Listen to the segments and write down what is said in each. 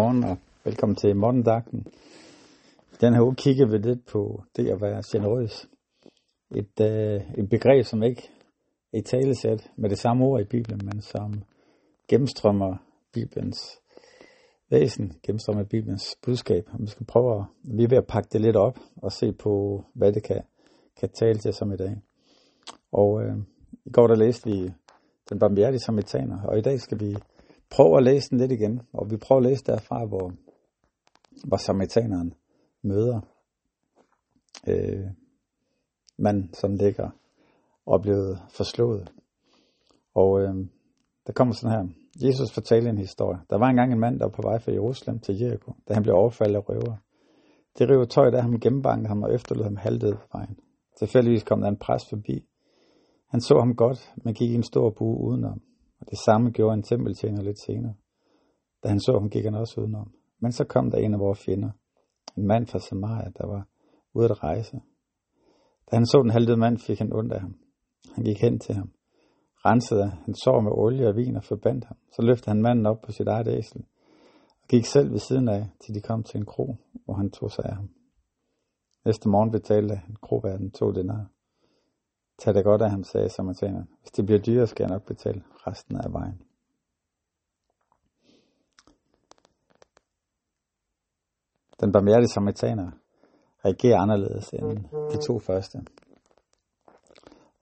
Godmorgen og velkommen til morgendagten. Den her uge kigger vi lidt på det at være generøs. Et, øh, et begreb, som ikke er i talesæt med det samme ord i Bibelen, men som gennemstrømmer Bibelens væsen, gennemstrømmer Bibelens budskab. Og vi skal prøve at, vi er ved at pakke det lidt op og se på, hvad det kan, kan tale til som i dag. Og øh, i går der læste vi den barmhjertige samaritaner, og i dag skal vi prøv at læse den lidt igen, og vi prøver at læse derfra, hvor, hvor samaritaneren møder øh, mand, som ligger og blevet forslået. Og øh, der kommer sådan her. Jesus fortalte en historie. Der var engang en mand, der var på vej fra Jerusalem til Jericho, da han blev overfaldet af røver. Det river tøjet af ham, gennembankede ham og efterlod ham halvdød på vejen. Tilfældigvis kom der en præst forbi. Han så ham godt, men gik i en stor bue udenom. Og det samme gjorde en tempeltjener lidt senere. Da han så ham, gik han også udenom. Men så kom der en af vores fjender, en mand fra Samaria, der var ude at rejse. Da han så den halvdøde mand, fik han ondt af ham. Han gik hen til ham, rensede han sår med olie og vin og forbandt ham. Så løftede han manden op på sit eget æsel og gik selv ved siden af, til de kom til en kro, hvor han tog sig af ham. Næste morgen betalte han kroværden to denar. Tag det godt af ham, sagde samaritaneren. Hvis det bliver dyrere, skal jeg nok betale resten af vejen. Den barmhjertige samaritaner reagerer anderledes end de to første.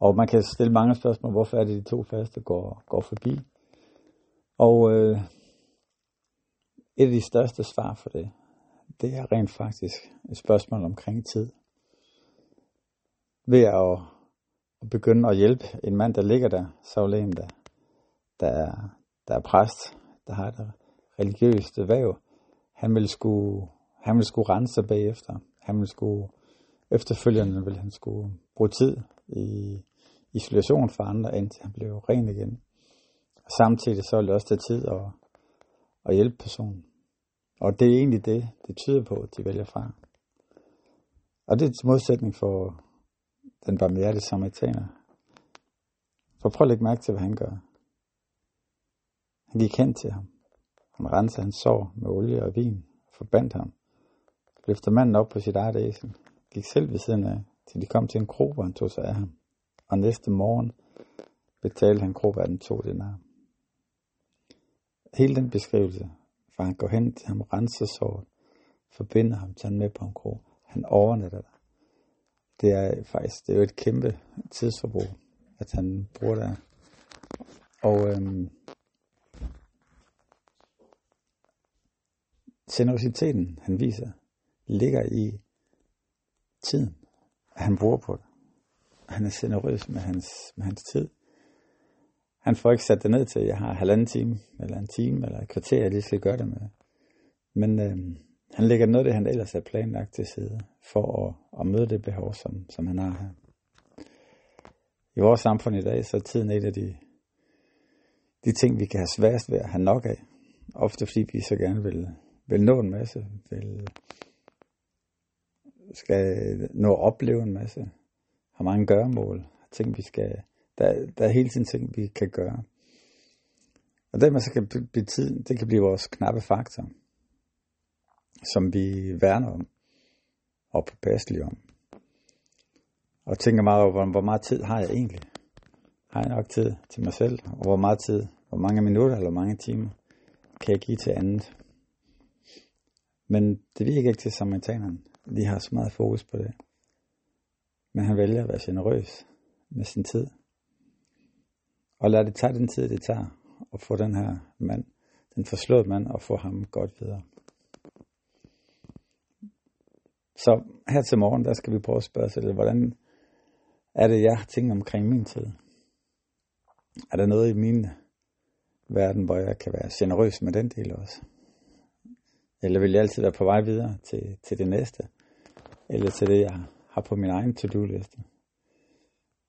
Og man kan stille mange spørgsmål, hvorfor er det de to første går, går forbi. Og øh, et af de største svar for det, det er rent faktisk et spørgsmål omkring tid. Ved at, at begynde at hjælpe en mand, der ligger der, så en, ehm, der, der, er, der er præst, der har et religiøst væv, han vil skulle, han vil skulle rense sig bagefter. Han vil skulle, efterfølgende vil han skulle bruge tid i isolation for andre, indtil han blev ren igen. Og samtidig så vil det også tage tid at, at hjælpe personen. Og det er egentlig det, det tyder på, at de vælger fra. Og det er til modsætning for den barmhjertige samaritaner. For prøv at lægge mærke til, hvad han gør. Han gik hen til ham. Han rensede hans sår med olie og vin og forbandt ham. Løfter manden op på sit eget æsel. Gik selv ved siden af, til de kom til en kro, hvor han tog sig af ham. Og næste morgen betalte han kroverden to dinar. Hele den beskrivelse for han går hen til ham, renser såret, forbinder ham, tager ham med på en kro. Han overnatter der. Det er faktisk, det er jo et kæmpe tidsforbrug, at han bruger der. Og øhm, generositeten, han viser, ligger i tiden, at han bruger på det. Han er generøs med hans, med hans tid. Han får ikke sat det ned til, at jeg har halvanden time, eller en time, eller et kvarter, jeg lige skal gøre det med. Men øhm, han lægger noget af det, han ellers havde planlagt til side, for at, at møde det behov, som, som han har her. I vores samfund i dag, så er tiden et af de, de ting, vi kan have sværest ved at have nok af. Ofte fordi vi så gerne vil, vil nå en masse, vil, skal nå at opleve en masse, har mange gøremål, ting vi skal der, der er hele tiden ting, vi kan gøre. Og dermed så kan blive tiden, det kan blive vores knappe faktor, som vi værner om og påpasselige om. Og tænker meget over, hvor, meget tid har jeg egentlig? Har jeg nok tid til mig selv? Og hvor meget tid, hvor mange minutter eller mange timer kan jeg give til andet? Men det virker ikke til samaritaneren. Vi har så meget fokus på det. Men han vælger at være generøs med sin tid. Og lad det tage den tid, det tager at få den her mand, den forslåede mand, og få ham godt videre. Så her til morgen, der skal vi prøve at spørge sig hvordan er det, jeg tænker omkring min tid? Er der noget i min verden, hvor jeg kan være generøs med den del også? Eller vil jeg altid være på vej videre til, til det næste? Eller til det, jeg har på min egen to-do-liste?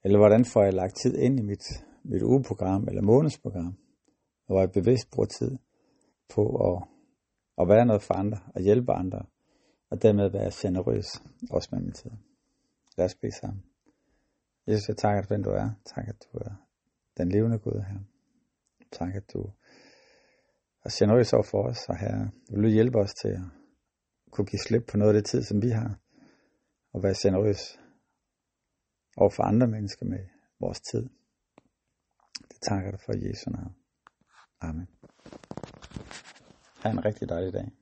Eller hvordan får jeg lagt tid ind i mit mit ugeprogram eller månedsprogram, hvor jeg bevidst bruger tid på at, at være noget for andre og hjælpe andre, og dermed være generøs også med min tid. Lad os bede sammen. Jesus, jeg takker dig, hvem du er. Tak, at du er den levende Gud her. Tak, at du er generøs over for os, og her vil du hjælpe os til at kunne give slip på noget af det tid, som vi har, og være generøs over for andre mennesker med vores tid. Det takker dig for Jesu navn. Amen. Ha' en rigtig dejlig dag.